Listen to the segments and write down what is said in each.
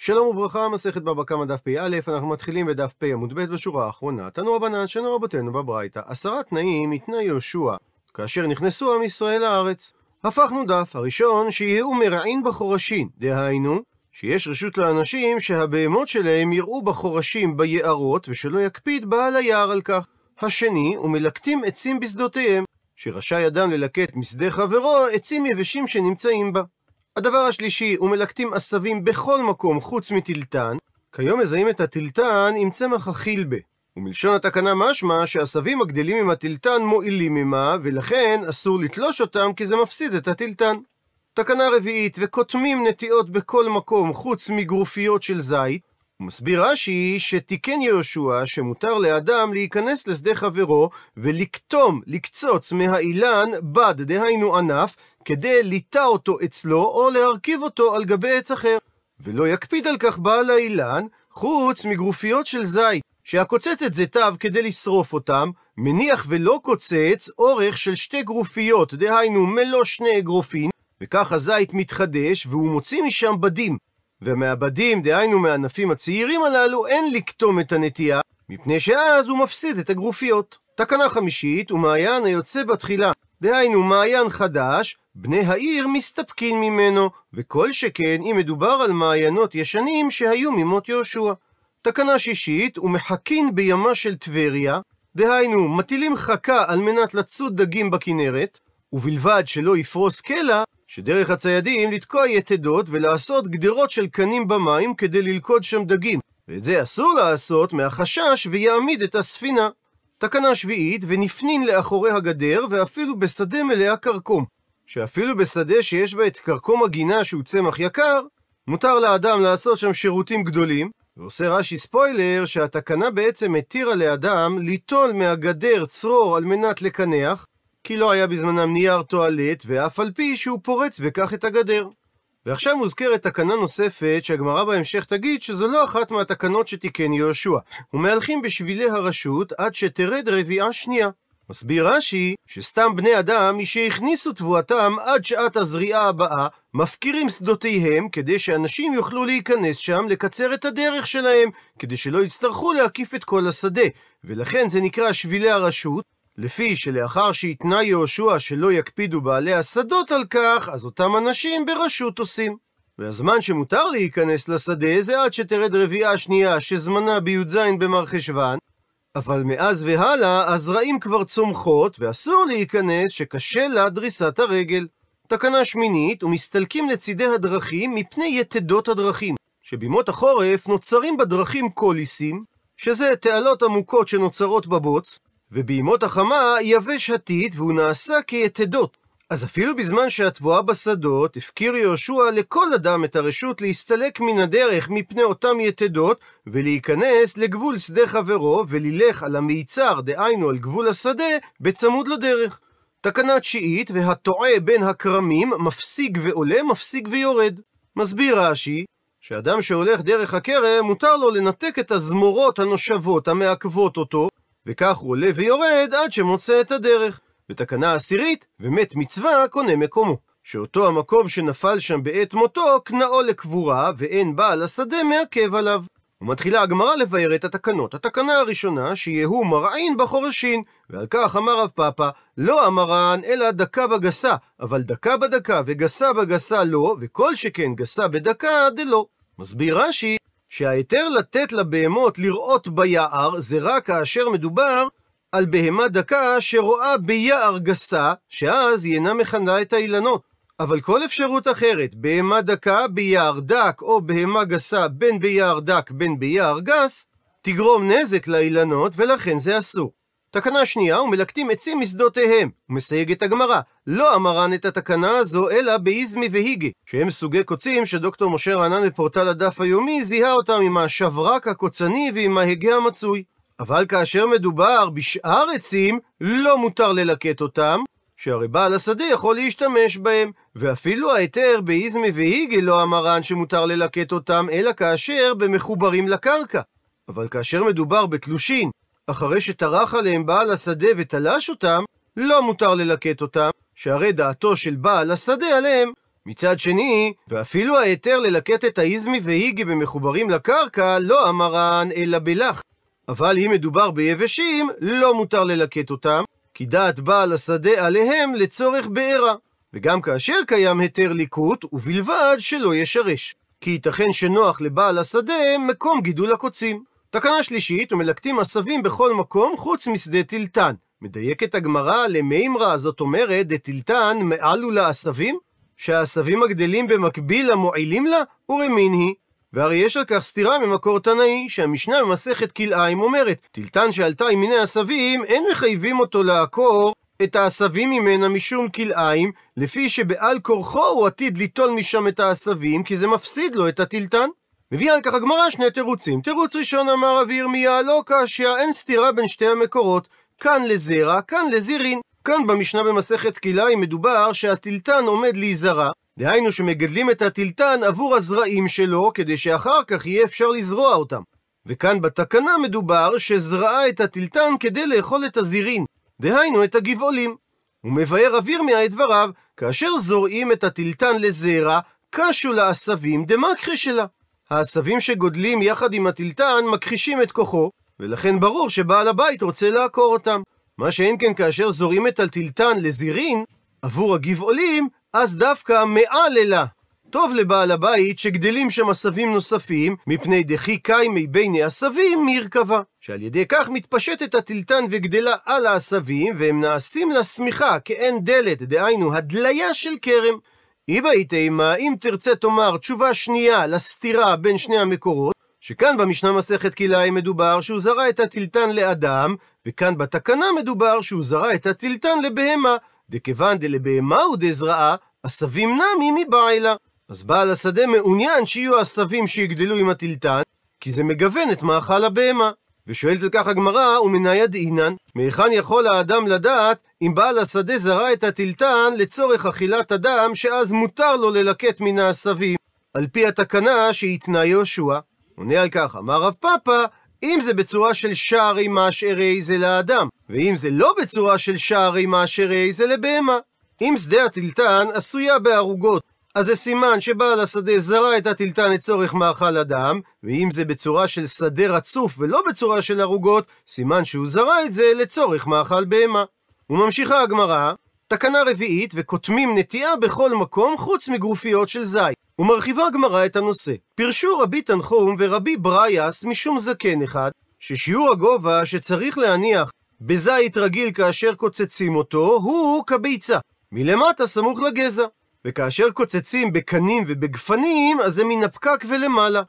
שלום וברכה, מסכת בבא קמא דף פ"א, אנחנו מתחילים בדף פ עמוד ב' בשורה האחרונה. תנו רבנן שנו רבותינו בברייתא, עשרה תנאים מתנאי יהושע, כאשר נכנסו עם ישראל לארץ. הפכנו דף, הראשון, שיהיו מרעין בחורשים, דהיינו, שיש רשות לאנשים שהבהמות שלהם יראו בחורשים ביערות, ושלא יקפיד בעל היער על כך. השני, ומלקטים עצים בשדותיהם, שרשאי אדם ללקט משדה חברו עצים יבשים שנמצאים בה. הדבר השלישי, ומלקטים עשבים בכל מקום חוץ מטילטן, כיום מזהים את הטילטן עם צמח החילבה. ומלשון התקנה משמע שעשבים הגדלים עם הטילטן מועילים עמה, ולכן אסור לתלוש אותם כי זה מפסיד את הטילטן. תקנה רביעית, וקוטמים נטיעות בכל מקום חוץ מגרופיות של זית. הוא מסביר רש"י שתיקן יהושע שמותר לאדם להיכנס לשדה חברו ולקטום, לקצוץ מהאילן בד, דהיינו ענף, כדי ליטע אותו אצלו או להרכיב אותו על גבי עץ אחר. ולא יקפיד על כך בעל האילן, חוץ מגרופיות של זית, שהקוצץ את זיתיו כדי לשרוף אותם, מניח ולא קוצץ אורך של שתי גרופיות, דהיינו מלוא שני אגרופין, וכך הזית מתחדש והוא מוציא משם בדים. ומהבדים, דהיינו מהענפים הצעירים הללו, אין לקטום את הנטייה, מפני שאז הוא מפסיד את הגרופיות. תקנה חמישית, הוא מעיין היוצא בתחילה, דהיינו מעיין חדש, בני העיר מסתפקים ממנו, וכל שכן אם מדובר על מעיינות ישנים שהיו ממות יהושע. תקנה שישית, הוא מחכין בימה של טבריה, דהיינו, מטילים חכה על מנת לצוד דגים בכנרת, ובלבד שלא יפרוס קלע, שדרך הציידים לתקוע יתדות ולעשות גדרות של קנים במים כדי ללכוד שם דגים. ואת זה אסור לעשות מהחשש ויעמיד את הספינה. תקנה שביעית, ונפנין לאחורי הגדר, ואפילו בשדה מלאה כרכום. שאפילו בשדה שיש בה את כרכום הגינה שהוא צמח יקר, מותר לאדם לעשות שם שירותים גדולים, ועושה רש"י ספוילר שהתקנה בעצם התירה לאדם ליטול מהגדר צרור על מנת לקנח, כי לא היה בזמנם נייר טואלט, ואף על פי שהוא פורץ בכך את הגדר. ועכשיו מוזכרת תקנה נוספת שהגמרא בהמשך תגיד שזו לא אחת מהתקנות שתיקן יהושע, ומהלכים בשבילי הרשות עד שתרד רביעה שנייה. מסביר רש"י שסתם בני אדם משהכניסו תבואתם עד שעת הזריעה הבאה, מפקירים שדותיהם כדי שאנשים יוכלו להיכנס שם לקצר את הדרך שלהם, כדי שלא יצטרכו להקיף את כל השדה, ולכן זה נקרא שבילי הרשות, לפי שלאחר שהתנה יהושע שלא יקפידו בעלי השדות על כך, אז אותם אנשים ברשות עושים. והזמן שמותר להיכנס לשדה זה עד שתרד רביעה שנייה שזמנה בי"ז במרחשוון, אבל מאז והלאה הזרעים כבר צומחות ואסור להיכנס שקשה לה דריסת הרגל. תקנה שמינית, ומסתלקים לצידי הדרכים מפני יתדות הדרכים, שבימות החורף נוצרים בדרכים קוליסים, שזה תעלות עמוקות שנוצרות בבוץ, ובימות החמה יבש הטיט והוא נעשה כיתדות. אז אפילו בזמן שהתבואה בשדות, הפקיר יהושע לכל אדם את הרשות להסתלק מן הדרך מפני אותם יתדות, ולהיכנס לגבול שדה חברו, וללך על המיצר, דהיינו על גבול השדה, בצמוד לדרך. תקנה תשיעית, והטועה בין הכרמים, מפסיק ועולה, מפסיק ויורד. מסביר רש"י, שאדם שהולך דרך הכרם, מותר לו לנתק את הזמורות הנושבות המעכבות אותו, וכך הוא עולה ויורד עד שמוצא את הדרך. ותקנה עשירית, ומת מצווה קונה מקומו. שאותו המקום שנפל שם בעת מותו, כנאו לקבורה, ואין בעל השדה מעכב עליו. ומתחילה הגמרא לבאר את התקנות. התקנה הראשונה, שיהוא מרעין בחורשין, ועל כך אמר רב פאפא, לא המרן, אלא דקה בגסה, אבל דקה בדקה וגסה בגסה לא, וכל שכן גסה בדקה דלא. מסביר רש"י, שההיתר לתת לבהמות לראות ביער, זה רק כאשר מדובר על בהמה דקה שרואה ביער גסה, שאז היא אינה מכנה את האילנות. אבל כל אפשרות אחרת, בהמה דקה ביער דק, או בהמה גסה בין ביער דק בין ביער גס, תגרום נזק לאילנות, ולכן זה אסור. תקנה שנייה, ומלקטים עצים משדותיהם. מסייגת הגמרא, לא אמרן את התקנה הזו, אלא באיזמי והיגי, שהם סוגי קוצים שדוקטור משה רענן בפורטל הדף היומי זיהה אותם עם השברק הקוצני ועם ההגה המצוי. אבל כאשר מדובר בשאר עצים, לא מותר ללקט אותם, שהרי בעל השדה יכול להשתמש בהם, ואפילו ההיתר באיזמי והיגי לא אמרן שמותר ללקט אותם, אלא כאשר במחוברים לקרקע. אבל כאשר מדובר בתלושין, אחרי שטרח עליהם בעל השדה ותלש אותם, לא מותר ללקט אותם, שהרי דעתו של בעל השדה עליהם מצד שני, ואפילו ההיתר ללקט את האיזמי והיגי במחוברים לקרקע, לא אמרן אלא בלח. אבל אם מדובר ביבשים, לא מותר ללקט אותם, כי דעת בעל השדה עליהם לצורך בעירה. וגם כאשר קיים היתר ליקוט, ובלבד שלא ישרש. כי ייתכן שנוח לבעל השדה מקום גידול הקוצים. תקנה שלישית, ומלקטים עשבים בכל מקום חוץ משדה טילטן. מדייקת הגמרא למימרא, זאת אומרת, דטילטן מעלו לה עשבים? שהעשבים הגדלים במקביל למועילים לה? ורמין היא. והרי יש על כך סתירה ממקור תנאי, שהמשנה במסכת כלאיים אומרת, טילטן שעלתה עם מיני עשבים, אין מחייבים אותו לעקור את העשבים ממנה משום כלאיים, לפי שבעל כורחו הוא עתיד ליטול משם את העשבים, כי זה מפסיד לו את הטילטן. מביאה על כך הגמרא שני תירוצים. תירוץ ראשון אמר רבי ירמיה, לא קשיא, אין סתירה בין שתי המקורות. כאן לזרע, כאן לזירין. כאן במשנה במסכת כלאיים מדובר שהטילטן עומד להיזרע, דהיינו שמגדלים את הטילטן עבור הזרעים שלו, כדי שאחר כך יהיה אפשר לזרוע אותם. וכאן בתקנה מדובר שזרעה את הטילטן כדי לאכול את הזירין, דהיינו את הגבעולים. ומבאר אבירמיה את דבריו, כאשר זורעים את הטילטן לזרע, קשו לעשבים דמכחי שלה. העשבים שגודלים יחד עם הטילטן מכחישים את כוחו, ולכן ברור שבעל הבית רוצה לעקור אותם. מה שאין כן כאשר זורעים את הטילטן לזירין, עבור הגבעולים, אז דווקא מעללה. טוב לבעל הבית שגדלים שם עשבים נוספים, מפני דחי קיימי ביני עשבים מרכבה. שעל ידי כך מתפשטת הטילטן וגדלה על העשבים, והם נעשים לה שמיכה, כאין דלת, דהיינו הדליה של כרם. איבאי תימה, אם תרצה תאמר תשובה שנייה לסתירה בין שני המקורות, שכאן במשנה מסכת כלאיים מדובר שהוא זרע את הטילטן לאדם, וכאן בתקנה מדובר שהוא זרע את הטילטן לבהמה, דכיוון דלבהמה הוא דזרעה, עשבים נמי מבעילה. אז בעל השדה מעוניין שיהיו עשבים שיגדלו עם הטילטן, כי זה מגוון את מאכל הבהמה. ושואלת על כך הגמרא, ומנייד אינן, מהיכן יכול האדם לדעת אם בעל השדה זרע את הטילטן לצורך אכילת אדם, שאז מותר לו ללקט מן העשבים, על פי התקנה שהתנה יהושע. עונה על כך, אמר רב פפא, אם זה בצורה של משארי משארי זה לאדם, ואם זה לא בצורה של משארי משארי זה לבהמה. אם שדה התלתן עשויה בערוגות, אז זה סימן שבעל השדה זרע את התלתן לצורך מאכל אדם, ואם זה בצורה של שדה רצוף ולא בצורה של ערוגות, סימן שהוא זרע את זה לצורך מאכל בהמה. וממשיכה הגמרא, תקנה רביעית, וקוטמים נטיעה בכל מקום חוץ מגרופיות של זית. ומרחיבה הגמרא את הנושא. פירשו רבי תנחום ורבי ברייס משום זקן אחד, ששיעור הגובה שצריך להניח בזית רגיל כאשר קוצצים אותו, הוא כביצה, מלמטה סמוך לגזע. וכאשר קוצצים בקנים ובגפנים, אז זה מן הפקק ולמעלה.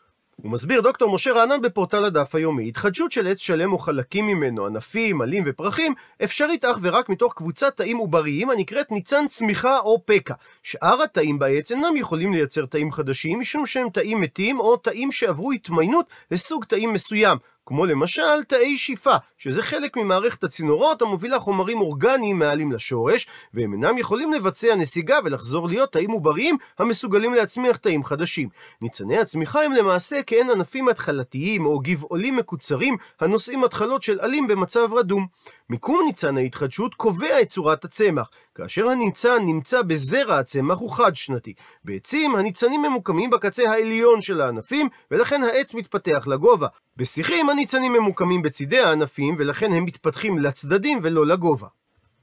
הוא מסביר דוקטור משה רענן בפורטל הדף היומי, התחדשות של עץ שלם או חלקים ממנו, ענפים, עלים ופרחים, אפשרית אך ורק מתוך קבוצת תאים עובריים הנקראת ניצן צמיחה או פקע. שאר התאים בעץ אינם יכולים לייצר תאים חדשים, משום שהם תאים מתים או תאים שעברו התמיינות לסוג תאים מסוים, כמו למשל תאי שיפה, שזה חלק ממערכת הצינורות המובילה חומרים אורגניים מעלים לשורש, והם אינם יכולים לבצע נסיגה ולחזור להיות תאים עובריים המסוגלים להצמיח תאים חדשים. ניצני הצמיחה הם למעשה כעין ענפים התחלתיים או גבעולים מקוצרים הנושאים התחלות של עלים במצב רדום. מיקום ניצן ההתחדשות קובע את צורת הצמח, כאשר הניצן נמצא בזרע הצמח הוא חד-שנתי. בעצים הניצנים ממוקמים בקצה העליון של הענפים, ולכן העץ מתפתח לגובה. בשיחים הניצנים ממוקמים בצידי הענפים, ולכן הם מתפתחים לצדדים ולא לגובה.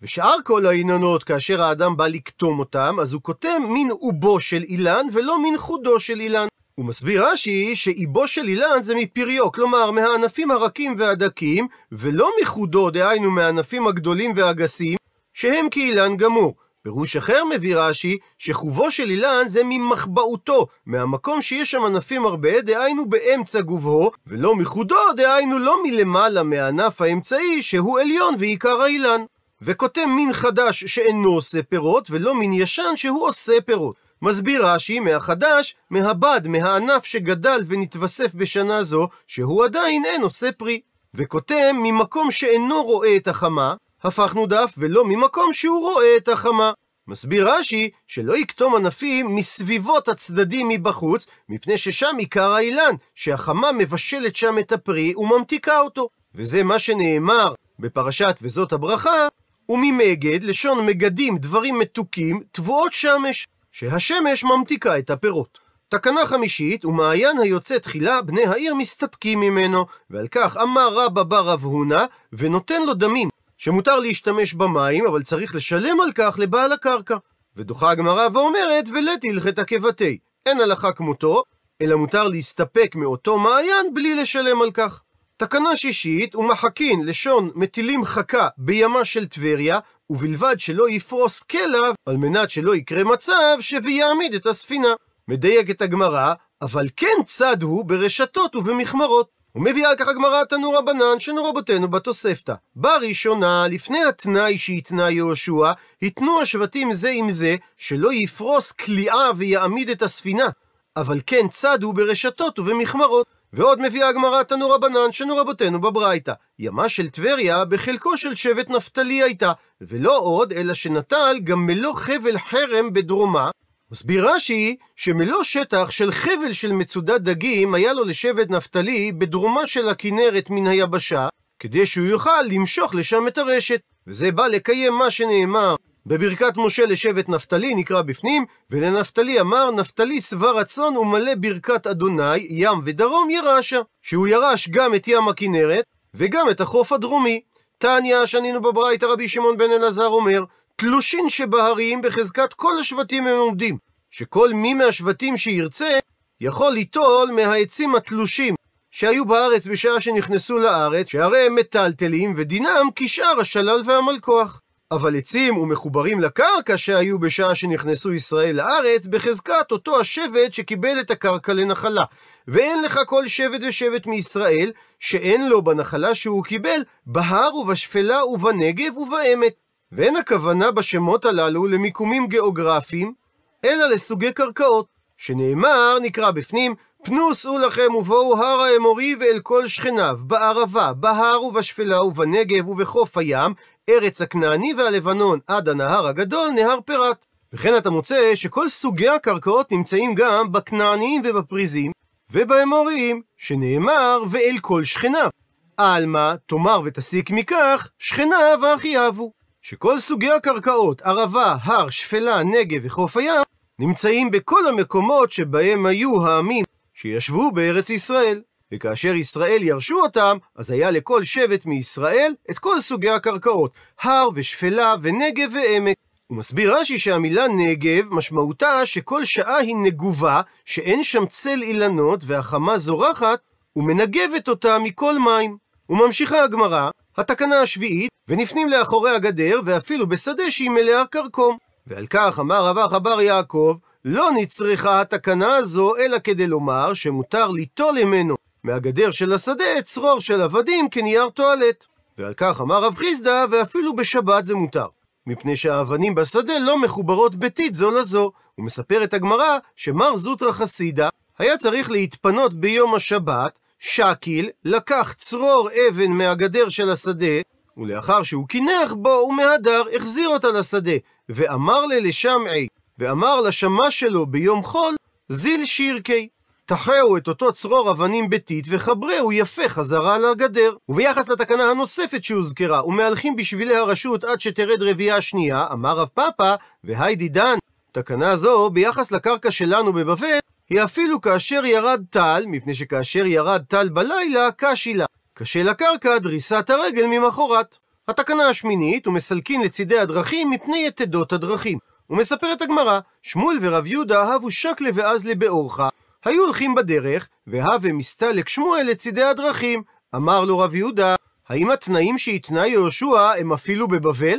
ושאר כל האילנות, כאשר האדם בא לקטום אותם, אז הוא קוטם מין עובו של אילן ולא מין חודו של אילן. הוא מסביר רש"י שאיבו של אילן זה מפריו, כלומר מהענפים הרכים והדקים, ולא מחודו, דהיינו מהענפים הגדולים והגסים, שהם כאילן גמור. פירוש אחר מביא רש"י, שחובו של אילן זה ממחבאותו, מהמקום שיש שם ענפים הרבה, דהיינו באמצע גובהו, ולא מחודו, דהיינו לא מלמעלה מהענף האמצעי, שהוא עליון ועיקר האילן. וכותב מין חדש שאינו עושה פירות, ולא מין ישן שהוא עושה פירות. מסביר רש"י מהחדש, מהבד, מהענף שגדל ונתווסף בשנה זו, שהוא עדיין אין עושה פרי. וכותב ממקום שאינו רואה את החמה, הפכנו דף ולא ממקום שהוא רואה את החמה. מסביר רש"י שלא יקטום ענפים מסביבות הצדדים מבחוץ, מפני ששם עיקר האילן, שהחמה מבשלת שם את הפרי וממתיקה אותו. וזה מה שנאמר בפרשת וזאת הברכה, וממגד, לשון מגדים, דברים מתוקים, תבואות שמש. שהשמש ממתיקה את הפירות. תקנה חמישית, ומעיין היוצא תחילה, בני העיר מסתפקים ממנו, ועל כך אמר רבא בר רב הונא, ונותן לו דמים, שמותר להשתמש במים, אבל צריך לשלם על כך לבעל הקרקע. ודוחה הגמרא ואומרת, ולית הלכת כבתי. אין הלכה כמותו, אלא מותר להסתפק מאותו מעיין בלי לשלם על כך. תקנה שישית, ומחקין לשון מטילים חכה בימה של טבריה, ובלבד שלא יפרוס כלב, על מנת שלא יקרה מצב שוויעמיד את הספינה. מדייקת הגמרא, אבל כן צד הוא ברשתות ובמכמרות. ומביאה על כך הגמרא תנו רבנן שנו רבותינו בתוספתא. בראשונה, לפני התנאי שהתנה יהושע, התנו השבטים זה עם זה, שלא יפרוס כליאה ויעמיד את הספינה. אבל כן צדו ברשתות ובמכמרות. ועוד מביאה הגמרא תנו רבנן שנו רבותינו בברייתא. ימה של טבריה בחלקו של שבט נפתלי הייתה, ולא עוד, אלא שנטל גם מלוא חבל חרם בדרומה, מסביר רש"י שמלוא שטח של חבל של מצודת דגים היה לו לשבט נפתלי בדרומה של הכנרת מן היבשה, כדי שהוא יוכל למשוך לשם את הרשת. וזה בא לקיים מה שנאמר בברכת משה לשבט נפתלי, נקרא בפנים, ולנפתלי אמר, נפתלי שבע רצון ומלא ברכת אדוני, ים ודרום ירשה. שהוא ירש גם את ים הכנרת, וגם את החוף הדרומי. תניא, שנינו בברייתא רבי שמעון בן אלעזר אומר, תלושין שבהרים בחזקת כל השבטים הם עומדים, שכל מי מהשבטים שירצה יכול ליטול מהעצים התלושים שהיו בארץ בשעה שנכנסו לארץ, שהרי הם מטלטלים ודינם כשאר השלל והמלכוח. אבל עצים ומחוברים לקרקע שהיו בשעה שנכנסו ישראל לארץ, בחזקת אותו השבט שקיבל את הקרקע לנחלה. ואין לך כל שבט ושבט מישראל, שאין לו בנחלה שהוא קיבל, בהר ובשפלה ובנגב ובעמק. ואין הכוונה בשמות הללו למיקומים גיאוגרפיים, אלא לסוגי קרקעות, שנאמר, נקרא בפנים, פנו שאו לכם ובואו הר האמורי ואל כל שכניו, בערבה, בהר ובשפלה ובנגב ובחוף הים, ארץ הכנעני והלבנון עד הנהר הגדול, נהר פירת. וכן אתה מוצא שכל סוגי הקרקעות נמצאים גם בכנעניים ובפריזים, ובאמוריים, שנאמר ואל כל שכניו. עלמא, תאמר ותסיק מכך, שכניו הכי אהבו. שכל סוגי הקרקעות, ערבה, הר, שפלה, נגב וחוף הים, נמצאים בכל המקומות שבהם היו העמים שישבו בארץ ישראל. וכאשר ישראל ירשו אותם, אז היה לכל שבט מישראל את כל סוגי הקרקעות, הר ושפלה ונגב ועמק. הוא מסביר רש"י שהמילה נגב, משמעותה שכל שעה היא נגובה, שאין שם צל אילנות והחמה זורחת, ומנגבת אותה מכל מים. וממשיכה הגמרא, התקנה השביעית, ונפנים לאחורי הגדר, ואפילו בשדה שהיא מלאה כרכום. ועל כך אמר רב אחא בר יעקב, לא נצרכה התקנה הזו, אלא כדי לומר שמותר ליטול ממנו מהגדר של השדה צרור של עבדים כנייר טואלט. ועל כך אמר רב חיסדא, ואפילו בשבת זה מותר. מפני שהאבנים בשדה לא מחוברות ביתית זו לזו. ומספרת הגמרא שמר זוטרא חסידה היה צריך להתפנות ביום השבת, שקיל לקח צרור אבן מהגדר של השדה, ולאחר שהוא קינח בו ומהדר החזיר אותה לשדה, ואמר ללשמעי, ואמר לשמש שלו ביום חול, זיל שירקי. תחהו את אותו צרור אבנים ביתית וחברהו יפה חזרה לגדר. וביחס לתקנה הנוספת שהוזכרה, ומהלכים בשבילי הרשות עד שתרד רבייה שנייה, אמר רב פאפא, והי דן, תקנה זו ביחס לקרקע שלנו בבבל, היא אפילו כאשר ירד טל, מפני שכאשר ירד טל בלילה, קשי לה. קשה לקרקע דריסת הרגל ממחרת. התקנה השמינית, ומסלקין לצידי הדרכים מפני יתדות הדרכים. ומספרת הגמרא, שמואל ורב יהודה אהבו שקלה ואזלה באורחה, היו הולכים בדרך, והווה מסתלק שמואל לצידי הדרכים. אמר לו רב יהודה, האם התנאים שהתנה יהושע הם אפילו בבבל?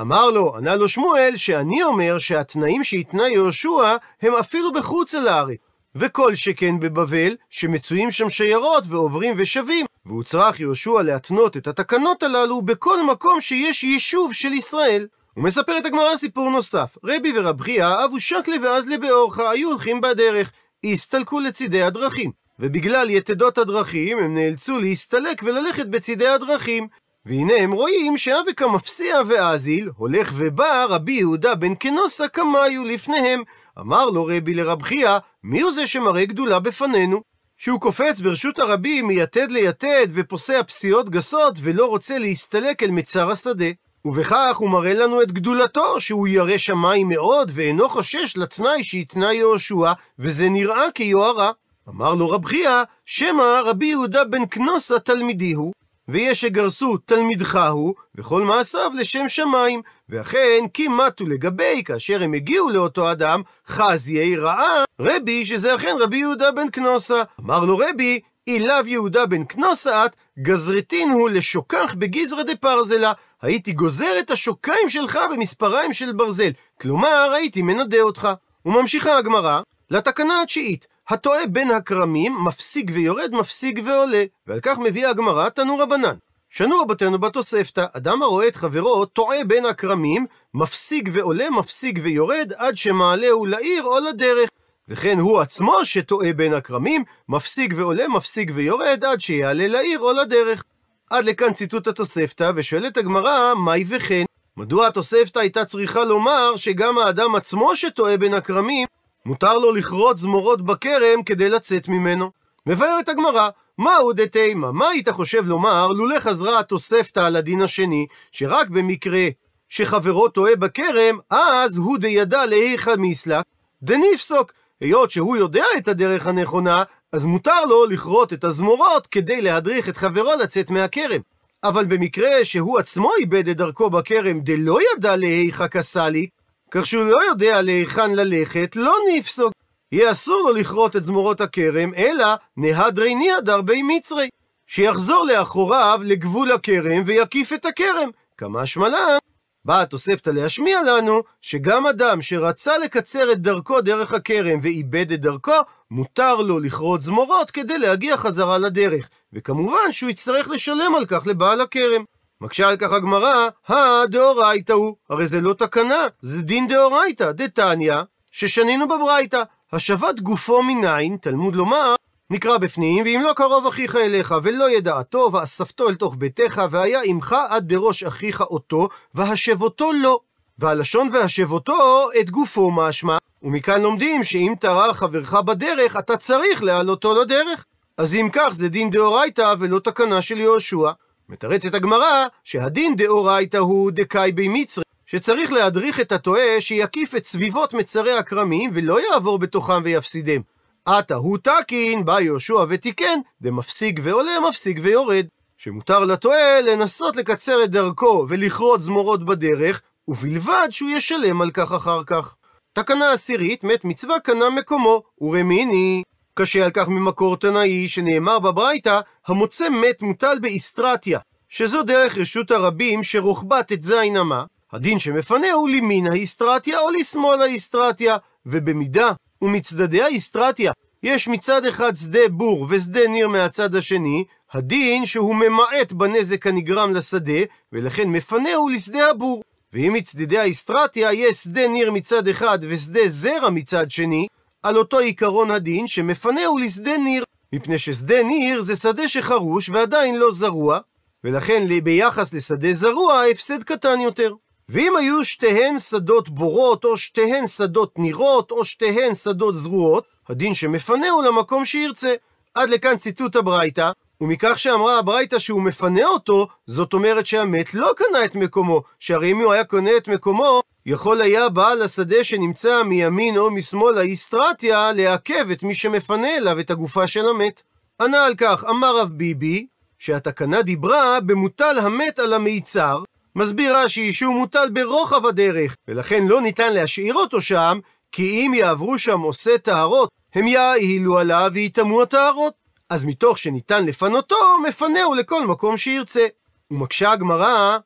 אמר לו, ענה לו שמואל, שאני אומר שהתנאים שהתנה יהושע הם אפילו בחוץ לארץ. וכל שכן בבבל, שמצויים שם שיירות ועוברים ושבים, והוצרך יהושע להתנות את התקנות הללו בכל מקום שיש יישוב של ישראל. ומספרת הגמרא סיפור נוסף, רבי ורב חייא אבו שקלה ואזלה באורחה היו הולכים בדרך, הסתלקו לצידי הדרכים, ובגלל יתדות הדרכים הם נאלצו להסתלק וללכת בצידי הדרכים, והנה הם רואים שאבק המפסיע ואזיל, הולך ובא רבי יהודה בן כנוסה קמיו לפניהם. אמר לו רבי לרב חייא, מי הוא זה שמראה גדולה בפנינו? שהוא קופץ ברשות הרבים מיתד ליתד ופוסע פסיעות גסות ולא רוצה להסתלק אל מצר השדה. ובכך הוא מראה לנו את גדולתו, שהוא ירא שמיים מאוד, ואינו חושש לתנאי שהתנה יהושע, וזה נראה כיוהרה. אמר לו רב חייא, שמא רבי יהודה בן כנוסה תלמידי הוא, ויש שגרסו תלמידך הוא, וכל מעשיו לשם שמיים. ואכן, מתו לגבי, כאשר הם הגיעו לאותו אדם, חזיי ראה רבי, שזה אכן רבי יהודה בן כנוסה. אמר לו רבי, אילב יהודה בן כנוסת, גזרתין הוא לשוקח בגזרא דפרזלה. הייתי גוזר את השוקיים שלך במספריים של ברזל. כלומר, הייתי מנדה אותך. וממשיכה הגמרא, לתקנה התשיעית. הטועה בין הכרמים, מפסיק ויורד, מפסיק ועולה. ועל כך מביאה הגמרא תנו רבנן. שנו רבותינו בתוספתא, אדם הרואה את חברו טועה בין הכרמים, מפסיק ועולה, מפסיק ויורד, עד שמעלהו לעיר או לדרך. וכן הוא עצמו שטועה בין הכרמים, מפסיק ועולה, מפסיק ויורד, עד שיעלה לעיר או לדרך. עד לכאן ציטוט התוספתא, ושואלת הגמרא, מהי וכן? מדוע התוספתא הייתה צריכה לומר שגם האדם עצמו שטועה בין הכרמים, מותר לו לכרות זמורות בכרם כדי לצאת ממנו? מבארת הגמרא, מהו דתימה? מה היית חושב לומר לולא חזרה התוספתא על הדין השני, שרק במקרה שחברו טועה בכרם, אז הוא דידע להיכא מיסלק, דנפסוק. היות שהוא יודע את הדרך הנכונה, אז מותר לו לכרות את הזמורות כדי להדריך את חברו לצאת מהכרם. אבל במקרה שהוא עצמו איבד את דרכו בכרם דלא ידע להיכא כסליק, כך שהוא לא יודע להיכן ללכת, לא נפסוק. יהיה אסור לו לכרות את זמורות הכרם, אלא נהדרי ניהדר בי מצרי. שיחזור לאחוריו לגבול הכרם ויקיף את הכרם. כמה שמלן, באה התוספתא להשמיע לנו שגם אדם שרצה לקצר את דרכו דרך הכרם ואיבד את דרכו, מותר לו לכרות זמורות כדי להגיע חזרה לדרך. וכמובן שהוא יצטרך לשלם על כך לבעל הכרם. מקשה על כך הגמרא, הדאורייתא הוא, הרי זה לא תקנה, זה דין דאורייתא, דתניא, ששנינו בברייתא. השבת גופו מניין, תלמוד לומר, נקרא בפנים, ואם לא קרוב אחיך אליך, ולא ידעתו, ואספתו אל תוך ביתך, והיה עמך עד דראש אחיך אותו, והשבותו לא. והלשון והשבותו את גופו משמע, ומכאן לומדים שאם טרח חברך בדרך, אתה צריך להעלותו לדרך. אז אם כך זה דין דאורייתא ולא תקנה של יהושע. מתרצת הגמרא שהדין דאורייתא הוא דקאי בי מצרי, שצריך להדריך את הטועה שיקיף את סביבות מצרי הכרמים ולא יעבור בתוכם ויפסידם. עתה הוא תקין, בא יהושע ותיקן, דמפסיק ועולה, מפסיק ויורד. שמותר לטועה לנסות לקצר את דרכו ולכרות זמורות בדרך, ובלבד שהוא ישלם על כך אחר כך. תקנה עשירית, מת מצווה קנה מקומו, ורמיני. קשה על כך ממקור תנאי, שנאמר בברייתא, המוצא מת מוטל באיסטרטיה, שזו דרך רשות הרבים שרוחבה ט"ז אמה, הדין שמפנה הוא לימין האיסטרטיה או לשמאל האיסטרטיה, ובמידה ומצדדי האיסטרטיה יש מצד אחד שדה בור ושדה ניר מהצד השני, הדין שהוא ממעט בנזק הנגרם לשדה, ולכן מפנהו לשדה הבור. ואם מצדדי האיסטרטיה יש שדה ניר מצד אחד ושדה זרע מצד שני, על אותו עיקרון הדין שמפנהו לשדה ניר, מפני ששדה ניר זה שדה שחרוש ועדיין לא זרוע, ולכן ביחס לשדה זרוע ההפסד קטן יותר. ואם היו שתיהן שדות בורות, או שתיהן שדות נירות, או שתיהן שדות זרועות, הדין שמפנה הוא למקום שירצה. עד לכאן ציטוט הברייתא, ומכך שאמרה הברייתא שהוא מפנה אותו, זאת אומרת שהמת לא קנה את מקומו, שהרי אם הוא היה קונה את מקומו, יכול היה בעל השדה שנמצא מימין או משמאל האיסטרטיה, לעכב את מי שמפנה אליו את הגופה של המת. ענה על כך, אמר רב ביבי, שהתקנה דיברה במוטל המת על המיצר, מסביר רש"י שהוא מוטל ברוחב הדרך, ולכן לא ניתן להשאיר אותו שם, כי אם יעברו שם עושה טהרות, הם יעילו עליו ויטמאו הטהרות. אז מתוך שניתן לפנותו, מפנהו לכל מקום שירצה. ומקשה הגמרא,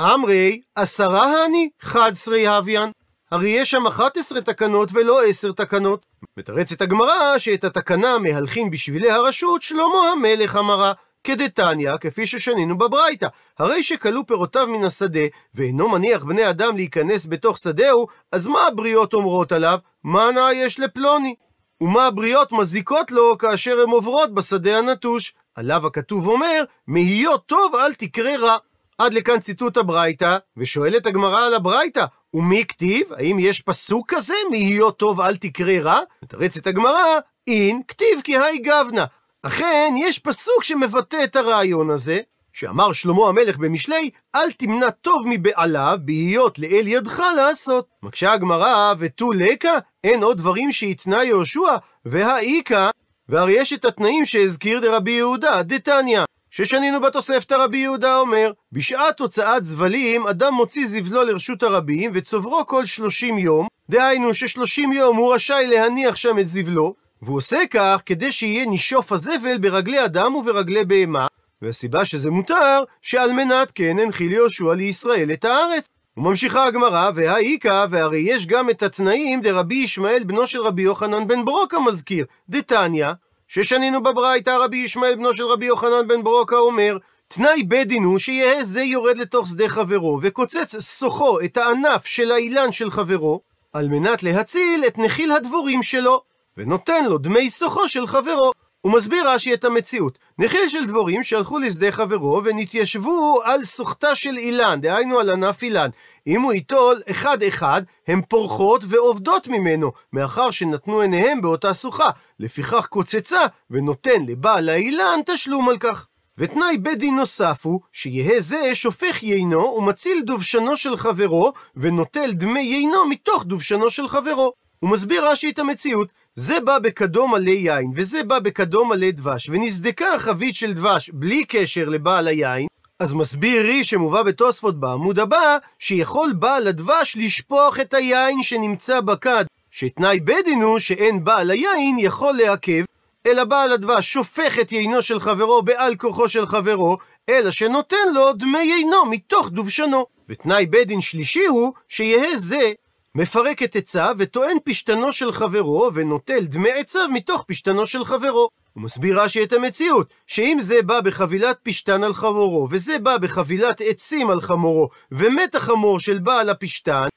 אמרי, עשרה הני, חד שרי הוויין. הרי יש שם 11 תקנות ולא 10 תקנות. מתרצת הגמרא שאת התקנה מהלכין בשבילי הרשות שלמה המלך אמרה, כדתניא, כפי ששנינו בברייתא. הרי שכלו פירותיו מן השדה, ואינו מניח בני אדם להיכנס בתוך שדהו, אז מה הבריות אומרות עליו? מה נאה יש לפלוני? ומה הבריות מזיקות לו כאשר הן עוברות בשדה הנטוש? עליו הכתוב אומר, מהיות טוב אל תקרה רע. עד לכאן ציטוט הברייתא, ושואלת הגמרא על הברייתא, ומי כתיב? האם יש פסוק כזה, מהיות טוב אל תקרה רע? מתרצת הגמרא, אין כתיב כי היי גבנה. אכן, יש פסוק שמבטא את הרעיון הזה, שאמר שלמה המלך במשלי, אל תמנע טוב מבעליו, בהיות לאל ידך לעשות. מקשה הגמרא, ותו לקה, אין עוד דברים שהתנה יהושע, והאיכה, והרי יש את התנאים שהזכיר דרבי יהודה, דתניא. ששנינו בתוספתא רבי יהודה אומר, בשעת הוצאת זבלים, אדם מוציא זבלו לרשות הרבים, וצוברו כל שלושים יום, דהיינו ששלושים יום הוא רשאי להניח שם את זבלו, והוא עושה כך כדי שיהיה נישוף הזבל ברגלי אדם וברגלי בהמה, והסיבה שזה מותר, שעל מנת כן הנחיל יהושע לישראל את הארץ. וממשיכה הגמרא, והאיכא, והרי יש גם את התנאים דרבי ישמעאל בנו של רבי יוחנן בן ברוקה מזכיר, דתניא, ששנינו בברייתא רבי ישמעאל בנו של רבי יוחנן בן ברוקה אומר, תנאי בית דין הוא שיהא זה יורד לתוך שדה חברו, וקוצץ סוחו את הענף של האילן של חברו, על מנת להציל את נחיל הדבורים שלו, ונותן לו דמי סוחו של חברו. הוא מסביר רש"י את המציאות. נחיל של דבורים שהלכו לשדה חברו ונתיישבו על סוחתה של אילן, דהיינו על ענף אילן. אם הוא ייטול אחד-אחד, הן פורחות ועובדות ממנו, מאחר שנתנו עיניהם באותה סוחה. לפיכך קוצצה, ונותן לבעל האילן תשלום על כך. ותנאי בית דין נוסף הוא, שיהא זה שופך יינו ומציל דובשנו של חברו, ונוטל דמי יינו מתוך דובשנו של חברו. הוא מסביר רש"י את המציאות, זה בא בכדו מלא יין, וזה בא בכדו מלא דבש, ונסדקה החבית של דבש בלי קשר לבעל היין, אז מסביר רי שמובא בתוספות בעמוד הבא, שיכול בעל הדבש לשפוך את היין שנמצא בכד, שתנאי בית דין הוא שאין בעל היין יכול לעכב, אלא בעל הדבש שופך את יינו של חברו בעל כוחו של חברו, אלא שנותן לו דמי יינו מתוך דובשנו. ותנאי בית דין שלישי הוא, שיהא זה מפרק את עצה וטוען פשתנו של חברו, ונוטל דמי עציו מתוך פשתנו של חברו. הוא מסביר רש"י את המציאות, שאם זה בא בחבילת פשתן על חמורו, וזה בא בחבילת עצים על חמורו, ומת החמור של בעל הפשתן,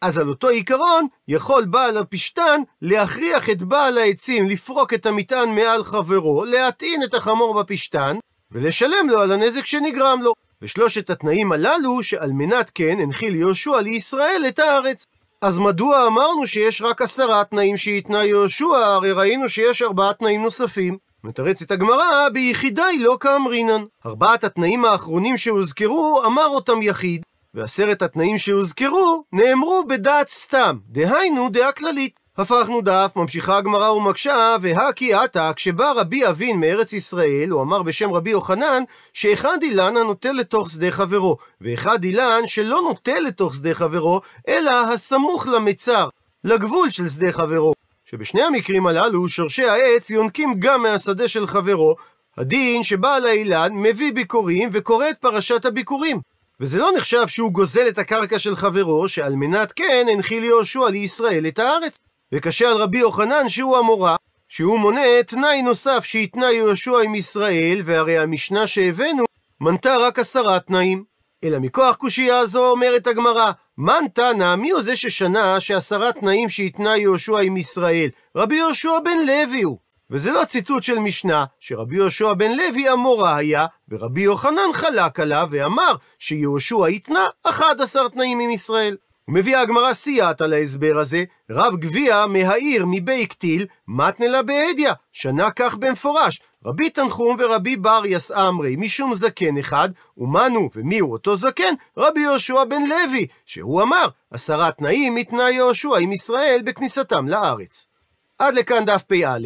אז על אותו עיקרון, יכול בעל הפשתן להכריח את בעל העצים לפרוק את המטען מעל חברו, להטעין את החמור בפשתן, ולשלם לו על הנזק שנגרם לו. ושלושת התנאים הללו, שעל מנת כן הנחיל יהושע לישראל את הארץ. אז מדוע אמרנו שיש רק עשרה תנאים שהתנה יהושע, הרי ראינו שיש ארבעה תנאים נוספים. מתרצת הגמרא, ביחידי לא כאמרינן. ארבעת התנאים האחרונים שהוזכרו, אמר אותם יחיד, ועשרת התנאים שהוזכרו, נאמרו בדעת סתם, דהיינו דעה כללית. הפכנו דף, ממשיכה הגמרא ומקשה, והכי עתה, כשבא רבי אבין מארץ ישראל, הוא אמר בשם רבי יוחנן, שאחד אילן הנוטה לתוך שדה חברו, ואחד אילן שלא נוטה לתוך שדה חברו, אלא הסמוך למצר, לגבול של שדה חברו. שבשני המקרים הללו, שורשי העץ יונקים גם מהשדה של חברו, הדין שבעל האילן מביא ביקורים וקורא את פרשת הביקורים. וזה לא נחשב שהוא גוזל את הקרקע של חברו, שעל מנת כן הנחיל יהושע לישראל את הארץ. וקשה על רבי יוחנן שהוא המורה, שהוא מונה תנאי נוסף שהתנה יהושע עם ישראל, והרי המשנה שהבאנו מנתה רק עשרה תנאים. אלא מכוח קושייה הזו אומרת הגמרא, מן תנא, מי הוא זה ששנה שעשרה תנאים שהתנה יהושע עם ישראל? רבי יהושע בן לוי הוא. וזה לא ציטוט של משנה, שרבי יהושע בן לוי המורה היה, ורבי יוחנן חלק עליו ואמר שיהושע התנה 11 תנאים עם ישראל. ומביאה הגמרא סייעת על ההסבר הזה, רב גביע מהעיר מבי קטיל, מתנה לה בהדיא, שנה כך במפורש, רבי תנחום ורבי בר יסעמרי, משום זקן אחד, ומנו, ומי הוא אותו זקן? רבי יהושע בן לוי, שהוא אמר, עשרה תנאים מתנאי יהושע עם ישראל בכניסתם לארץ. עד לכאן דף פא,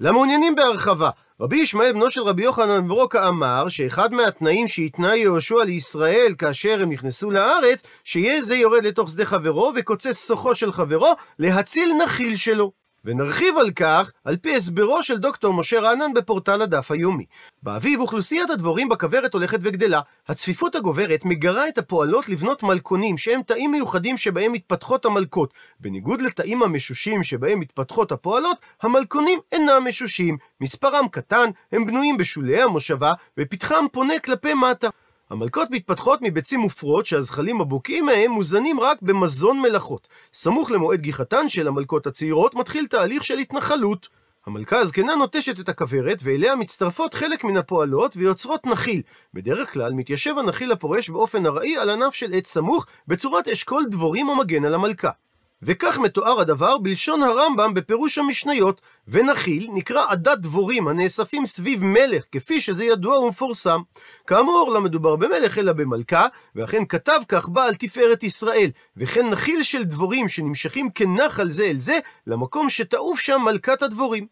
למעוניינים בהרחבה, רבי ישמעאל בנו של רבי יוחנן ברוקה אמר שאחד מהתנאים שהתנה יהושע לישראל כאשר הם נכנסו לארץ, שיהיה זה יורד לתוך שדה חברו וקוצץ סוחו של חברו להציל נחיל שלו. ונרחיב על כך על פי הסברו של דוקטור משה רענן בפורטל הדף היומי. באביב אוכלוסיית הדבורים בכוורת הולכת וגדלה. הצפיפות הגוברת מגרה את הפועלות לבנות מלכונים שהם תאים מיוחדים שבהם מתפתחות המלכות. בניגוד לתאים המשושים שבהם מתפתחות הפועלות, המלכונים אינם משושים. מספרם קטן, הם בנויים בשולי המושבה, ופתחם פונה כלפי מטה. המלכות מתפתחות מביצים מופרות שהזחלים הבוקעים מהם מוזנים רק במזון מלאכות. סמוך למועד גיחתן של המלכות הצעירות מתחיל תהליך של התנחלות. המלכה הזקנה נוטשת את הכוורת, ואליה מצטרפות חלק מן הפועלות ויוצרות נחיל. בדרך כלל מתיישב הנחיל הפורש באופן ארעי על ענף של עץ סמוך, בצורת אשכול דבורים המגן על המלכה. וכך מתואר הדבר בלשון הרמב"ם בפירוש המשניות, ונחיל נקרא עדת דבורים הנאספים סביב מלך, כפי שזה ידוע ומפורסם. כאמור, לא מדובר במלך אלא במלכה, ואכן כתב כך בעל תפארת ישראל, וכן נחיל של דבורים שנמשכים כנחל זה אל זה, למקום שתעוף שם מלכת הדבורים.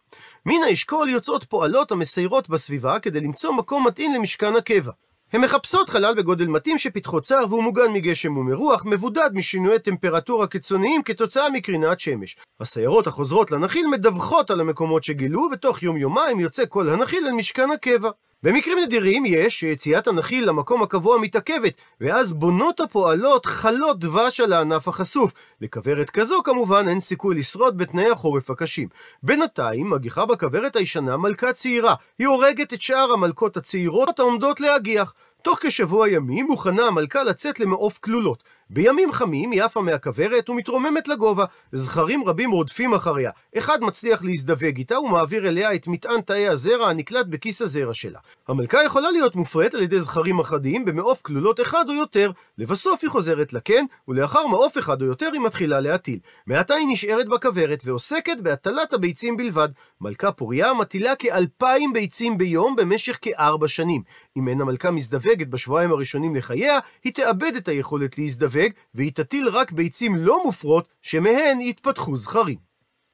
מן האשכול יוצאות פועלות המסיירות בסביבה כדי למצוא מקום מתאים למשכן הקבע. הן מחפשות חלל בגודל מתאים שפתחו צר והוא מוגן מגשם ומרוח, מבודד משינויי טמפרטורה קיצוניים כתוצאה מקרינת שמש. הסיירות החוזרות לנחיל מדווחות על המקומות שגילו, ותוך יום-יומיים יוצא כל הנחיל אל משכן הקבע. במקרים נדירים יש שיציאת הנחיל למקום הקבוע מתעכבת, ואז בונות הפועלות חלות דבש על הענף החשוף. לכוורת כזו כמובן אין סיכוי לשרוד בתנאי החורף הקשים. בינתיים מגיחה בכוורת הישנה מלכה צעירה. היא הורגת את שאר המלכות הצעירות העומדות להגיח. תוך כשבוע ימים מוכנה המלכה לצאת למעוף כלולות. בימים חמים היא עפה מהכוורת ומתרוממת לגובה. זכרים רבים רודפים אחריה. אחד מצליח להזדווג איתה ומעביר אליה את מטען תאי הזרע הנקלט בכיס הזרע שלה. המלכה יכולה להיות מופרית על ידי זכרים אחדים במעוף כלולות אחד או יותר. לבסוף היא חוזרת לקן, ולאחר מעוף אחד או יותר היא מתחילה להטיל. מעתה היא נשארת בכוורת ועוסקת בהטלת הביצים בלבד. מלכה פוריה מטילה כאלפיים ביצים ביום במשך כארבע שנים. אם אין המלכה מזדווגת בשבועיים הראשונים לחייה, היא תאבד את היכולת להזדווג, והיא תטיל רק ביצים לא מופרות, שמהן יתפתחו זכרים.